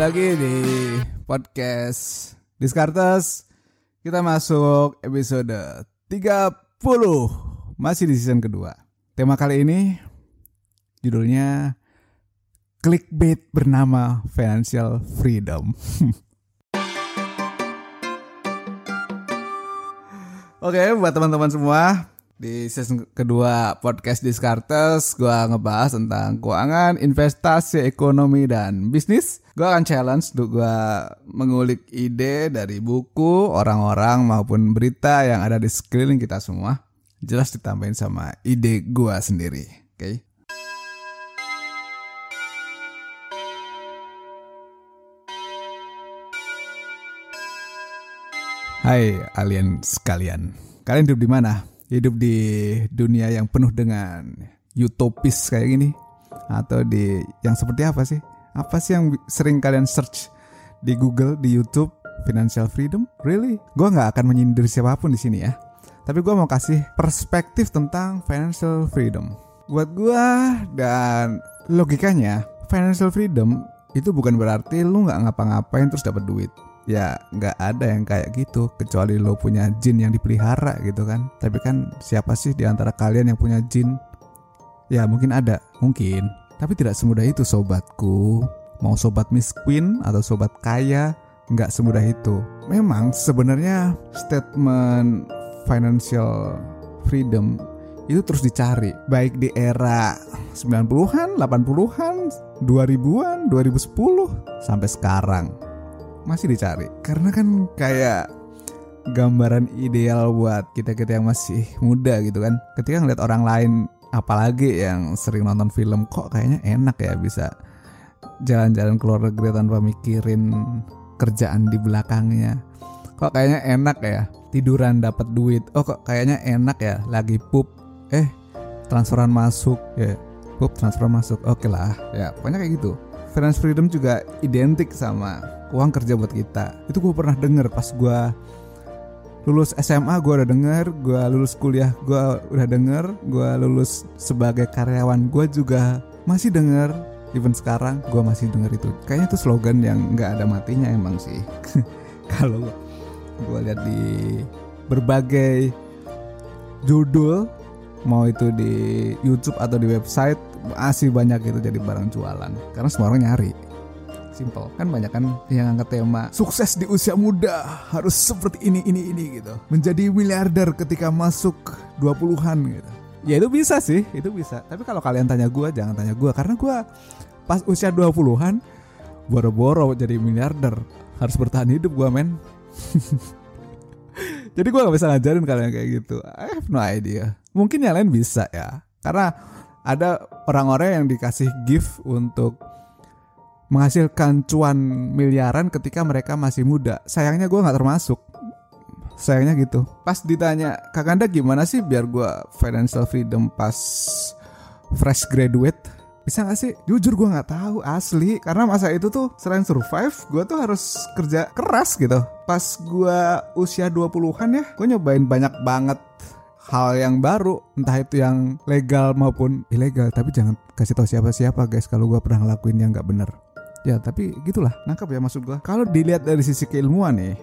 Lagi di podcast Diskartes. Kita masuk episode 30, masih di season kedua. Tema kali ini judulnya clickbait bernama financial freedom. Oke, buat teman-teman semua, di season kedua podcast Diskartes, gue ngebahas tentang keuangan, investasi, ekonomi, dan bisnis. Gue akan challenge untuk gue mengulik ide dari buku, orang-orang, maupun berita yang ada di sekeliling kita semua. Jelas ditambahin sama ide gue sendiri. Oke. Okay? Hai alien sekalian. Kalian hidup di mana? Hidup di dunia yang penuh dengan utopis kayak gini atau di yang seperti apa sih? Apa sih yang sering kalian search di Google, di YouTube? Financial freedom? Really? Gue nggak akan menyindir siapa pun di sini ya. Tapi gue mau kasih perspektif tentang financial freedom. Buat gue dan logikanya, financial freedom itu bukan berarti lu nggak ngapa-ngapain terus dapat duit ya nggak ada yang kayak gitu kecuali lo punya jin yang dipelihara gitu kan. Tapi kan siapa sih di antara kalian yang punya jin? Ya mungkin ada. Mungkin. Tapi tidak semudah itu sobatku. Mau sobat miskin atau sobat kaya nggak semudah itu. Memang sebenarnya statement financial freedom itu terus dicari. Baik di era 90-an, 80-an, 2000-an, 2010 sampai sekarang masih dicari. Karena kan kayak gambaran ideal buat kita-kita yang masih muda gitu kan. Ketika ngeliat orang lain apalagi yang sering nonton film kok kayaknya enak ya bisa jalan-jalan keluar negeri tanpa mikirin kerjaan di belakangnya. Kok kayaknya enak ya tiduran dapat duit. Oh kok kayaknya enak ya lagi pup. Eh transferan masuk. Ya pup transfer masuk. Oke okay lah ya pokoknya kayak gitu finance freedom juga identik sama uang kerja buat kita. Itu gue pernah denger pas gue lulus SMA gue udah denger gue lulus kuliah gue udah denger gue lulus sebagai karyawan gue juga masih denger. Even sekarang gue masih denger itu. Kayaknya itu slogan yang nggak ada matinya emang sih. Kalau gue lihat di berbagai judul mau itu di YouTube atau di website masih banyak itu jadi barang jualan. Karena semua orang nyari. Simple. Kan banyak kan yang angkat tema sukses di usia muda harus seperti ini ini ini gitu. Menjadi miliarder ketika masuk 20-an gitu. Ya itu bisa sih itu bisa. Tapi kalau kalian tanya gue jangan tanya gue karena gue pas usia 20-an boro-boro jadi miliarder. Harus bertahan hidup gue men jadi gue gak bisa ngajarin kalian kayak gitu I have no idea mungkin yang lain bisa ya karena ada orang-orang yang dikasih gift untuk menghasilkan cuan miliaran ketika mereka masih muda. Sayangnya gue nggak termasuk. Sayangnya gitu. Pas ditanya, Kakanda gimana sih biar gue financial freedom pas fresh graduate? Bisa gak sih? Jujur gue nggak tahu asli. Karena masa itu tuh selain survive, gue tuh harus kerja keras gitu. Pas gue usia 20-an ya, gue nyobain banyak banget hal yang baru entah itu yang legal maupun ilegal tapi jangan kasih tahu siapa-siapa guys kalau gue pernah ngelakuin yang nggak bener ya tapi gitulah nangkap ya maksud gue kalau dilihat dari sisi keilmuan nih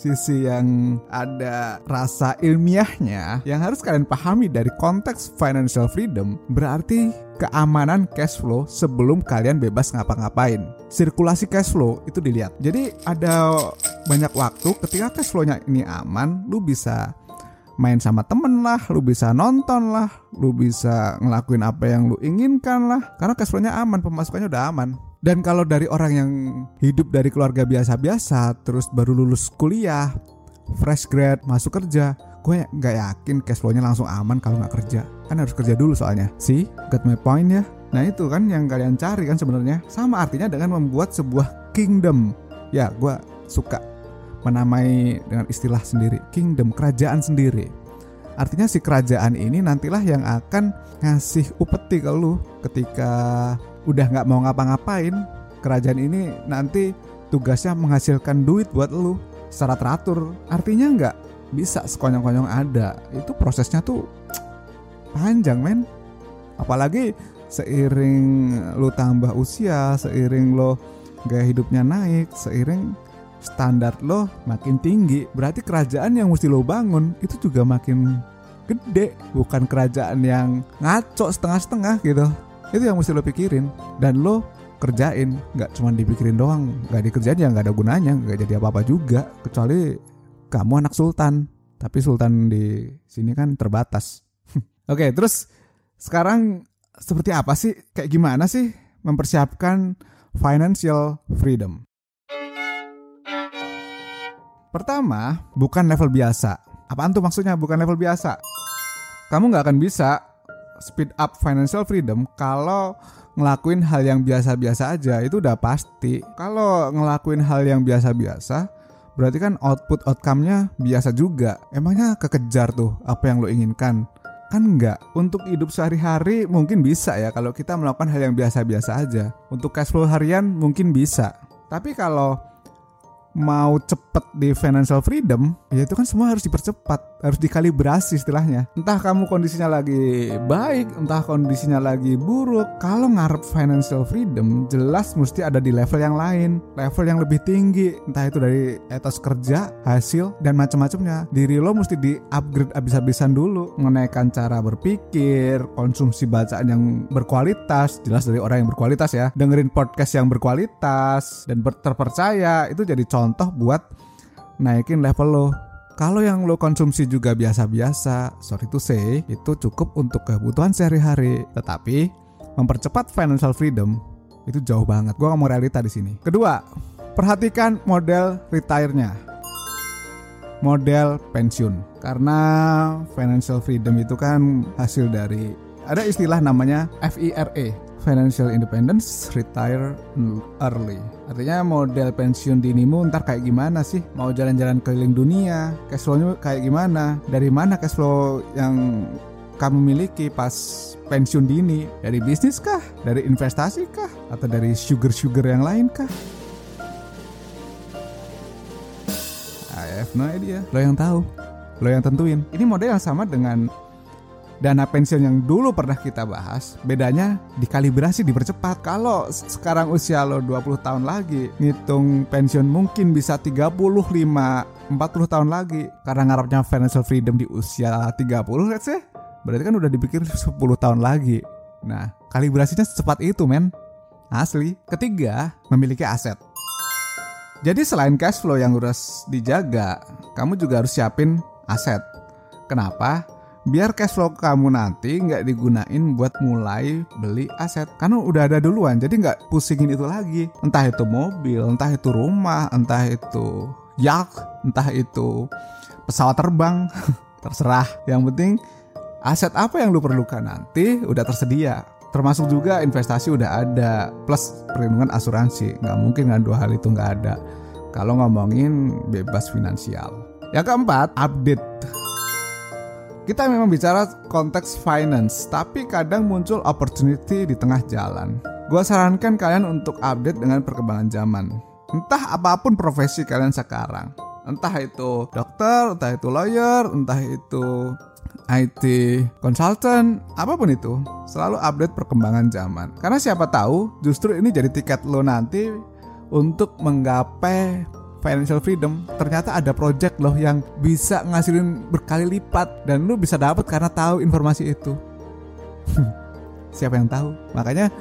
sisi yang ada rasa ilmiahnya yang harus kalian pahami dari konteks financial freedom berarti keamanan cash flow sebelum kalian bebas ngapa-ngapain. Sirkulasi cash flow itu dilihat. Jadi ada banyak waktu ketika cash flow-nya ini aman, lu bisa main sama temen lah, lu bisa nonton lah, lu bisa ngelakuin apa yang lu inginkan lah, karena cash flow-nya aman, pemasukannya udah aman. Dan kalau dari orang yang hidup dari keluarga biasa-biasa, terus baru lulus kuliah, fresh grad, masuk kerja, gue nggak yakin cash flow-nya langsung aman kalau nggak kerja. Kan harus kerja dulu soalnya. See, got my point ya? Nah itu kan yang kalian cari kan sebenarnya. Sama artinya dengan membuat sebuah kingdom. Ya, gue suka menamai dengan istilah sendiri kingdom kerajaan sendiri. Artinya si kerajaan ini nantilah yang akan ngasih upeti ke lu ketika udah nggak mau ngapa-ngapain. Kerajaan ini nanti tugasnya menghasilkan duit buat lu secara teratur. Artinya nggak bisa sekonyong-konyong ada. Itu prosesnya tuh panjang men. Apalagi seiring lo tambah usia seiring lo gaya hidupnya naik seiring standar lo makin tinggi berarti kerajaan yang mesti lo bangun itu juga makin gede bukan kerajaan yang ngaco setengah-setengah gitu. Itu yang mesti lo pikirin dan lo kerjain nggak cuma dipikirin doang nggak dikerjain ya nggak ada gunanya nggak jadi apa-apa juga kecuali kamu anak sultan. Tapi sultan di sini kan terbatas. Oke terus sekarang seperti apa sih kayak gimana sih mempersiapkan financial freedom pertama bukan level biasa apaan tuh maksudnya bukan level biasa kamu nggak akan bisa speed up financial freedom kalau ngelakuin hal yang biasa-biasa aja itu udah pasti. Kalau ngelakuin hal yang biasa-biasa, berarti kan output outcome-nya biasa juga. Emangnya kekejar tuh apa yang lo inginkan? Kan enggak. Untuk hidup sehari-hari mungkin bisa ya kalau kita melakukan hal yang biasa-biasa aja. Untuk cash flow harian mungkin bisa. Tapi kalau mau cepet di financial freedom, ya itu kan semua harus dipercepat, harus dikalibrasi istilahnya. Entah kamu kondisinya lagi baik, entah kondisinya lagi buruk. Kalau ngarep financial freedom, jelas mesti ada di level yang lain, level yang lebih tinggi. Entah itu dari etos kerja, hasil, dan macam-macamnya. Diri lo mesti di upgrade abis-abisan dulu, menaikkan cara berpikir, konsumsi bacaan yang berkualitas, jelas dari orang yang berkualitas ya. Dengerin podcast yang berkualitas dan terpercaya itu jadi contoh buat naikin level lo. Kalau yang lo konsumsi juga biasa-biasa, sorry to say, itu cukup untuk kebutuhan sehari-hari. Tetapi mempercepat financial freedom itu jauh banget. Gue mau realita di sini. Kedua, perhatikan model retire-nya. Model pensiun. Karena financial freedom itu kan hasil dari ada istilah namanya FIRE, financial independence, retire early. Artinya model pensiun dinimu ntar kayak gimana sih? Mau jalan-jalan keliling dunia, cash flow-nya kayak gimana? Dari mana cash flow yang kamu miliki pas pensiun dini? Dari bisnis kah? Dari investasi kah? Atau dari sugar-sugar yang lain kah? I have no idea. Lo yang tahu. Lo yang tentuin. Ini model yang sama dengan dana pensiun yang dulu pernah kita bahas, bedanya dikalibrasi dipercepat. Kalau sekarang usia lo 20 tahun lagi, ngitung pensiun mungkin bisa 35 40 tahun lagi karena ngarapnya financial freedom di usia 30 let's say. Berarti kan udah dipikir 10 tahun lagi. Nah, kalibrasinya secepat itu, men. Asli. Ketiga, memiliki aset. Jadi selain cash flow yang harus dijaga, kamu juga harus siapin aset. Kenapa? Biar cash flow kamu nanti nggak digunain buat mulai beli aset. Karena udah ada duluan jadi nggak pusingin itu lagi. Entah itu mobil entah itu rumah entah itu yacht entah itu pesawat terbang. Terserah. Yang penting aset apa yang lu perlukan nanti udah tersedia. Termasuk juga investasi udah ada plus perlindungan asuransi. Nggak mungkin kan dua hal itu nggak ada. Kalau ngomongin bebas finansial. Yang keempat update kita memang bicara konteks finance, tapi kadang muncul opportunity di tengah jalan. Gua sarankan kalian untuk update dengan perkembangan zaman. Entah apa pun profesi kalian sekarang. Entah itu dokter, entah itu lawyer, entah itu IT consultant, apa pun itu, selalu update perkembangan zaman. Karena siapa tahu justru ini jadi tiket lo nanti untuk menggapai financial freedom ternyata ada project loh yang bisa ngasilin berkali lipat dan lu bisa dapat karena tahu informasi itu. Siapa yang tahu? Makanya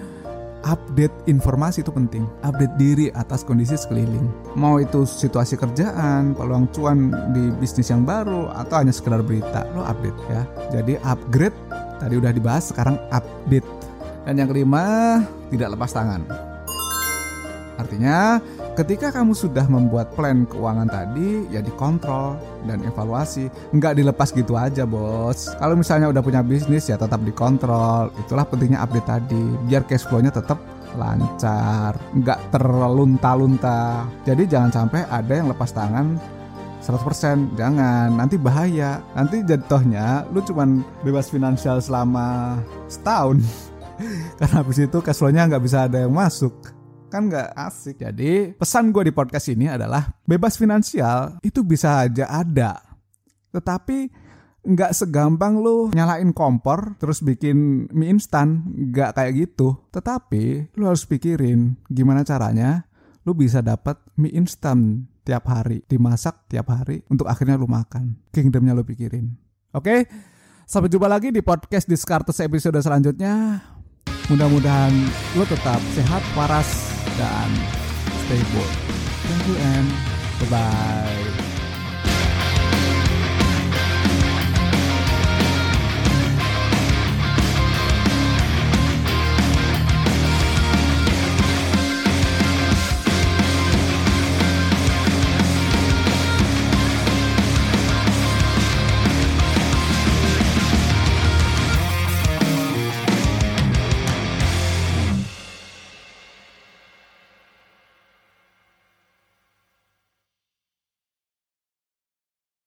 update informasi itu penting. Update diri atas kondisi sekeliling. Mau itu situasi kerjaan peluang cuan di bisnis yang baru atau hanya sekedar berita lo update ya. Jadi upgrade tadi udah dibahas sekarang update. Dan yang kelima tidak lepas tangan. Artinya Ketika kamu sudah membuat plan keuangan tadi, ya dikontrol dan evaluasi. Nggak dilepas gitu aja, bos. Kalau misalnya udah punya bisnis, ya tetap dikontrol. Itulah pentingnya update tadi, biar cash flow-nya tetap lancar, nggak terlunta-lunta. Jadi jangan sampai ada yang lepas tangan 100% jangan nanti bahaya nanti jatuhnya lu cuman bebas finansial selama setahun karena habis itu cash flow-nya nggak bisa ada yang masuk kan nggak asik. Jadi pesan gue di podcast ini adalah bebas finansial itu bisa aja ada, tetapi nggak segampang lu nyalain kompor terus bikin mie instan nggak kayak gitu. Tetapi lu harus pikirin gimana caranya lu bisa dapat mie instan tiap hari dimasak tiap hari untuk akhirnya lu makan. Kingdomnya lu pikirin. Oke? Sampai jumpa lagi di podcast Discartes episode selanjutnya mudah-mudahan lu tetap sehat waras dan stay thank you and bye bye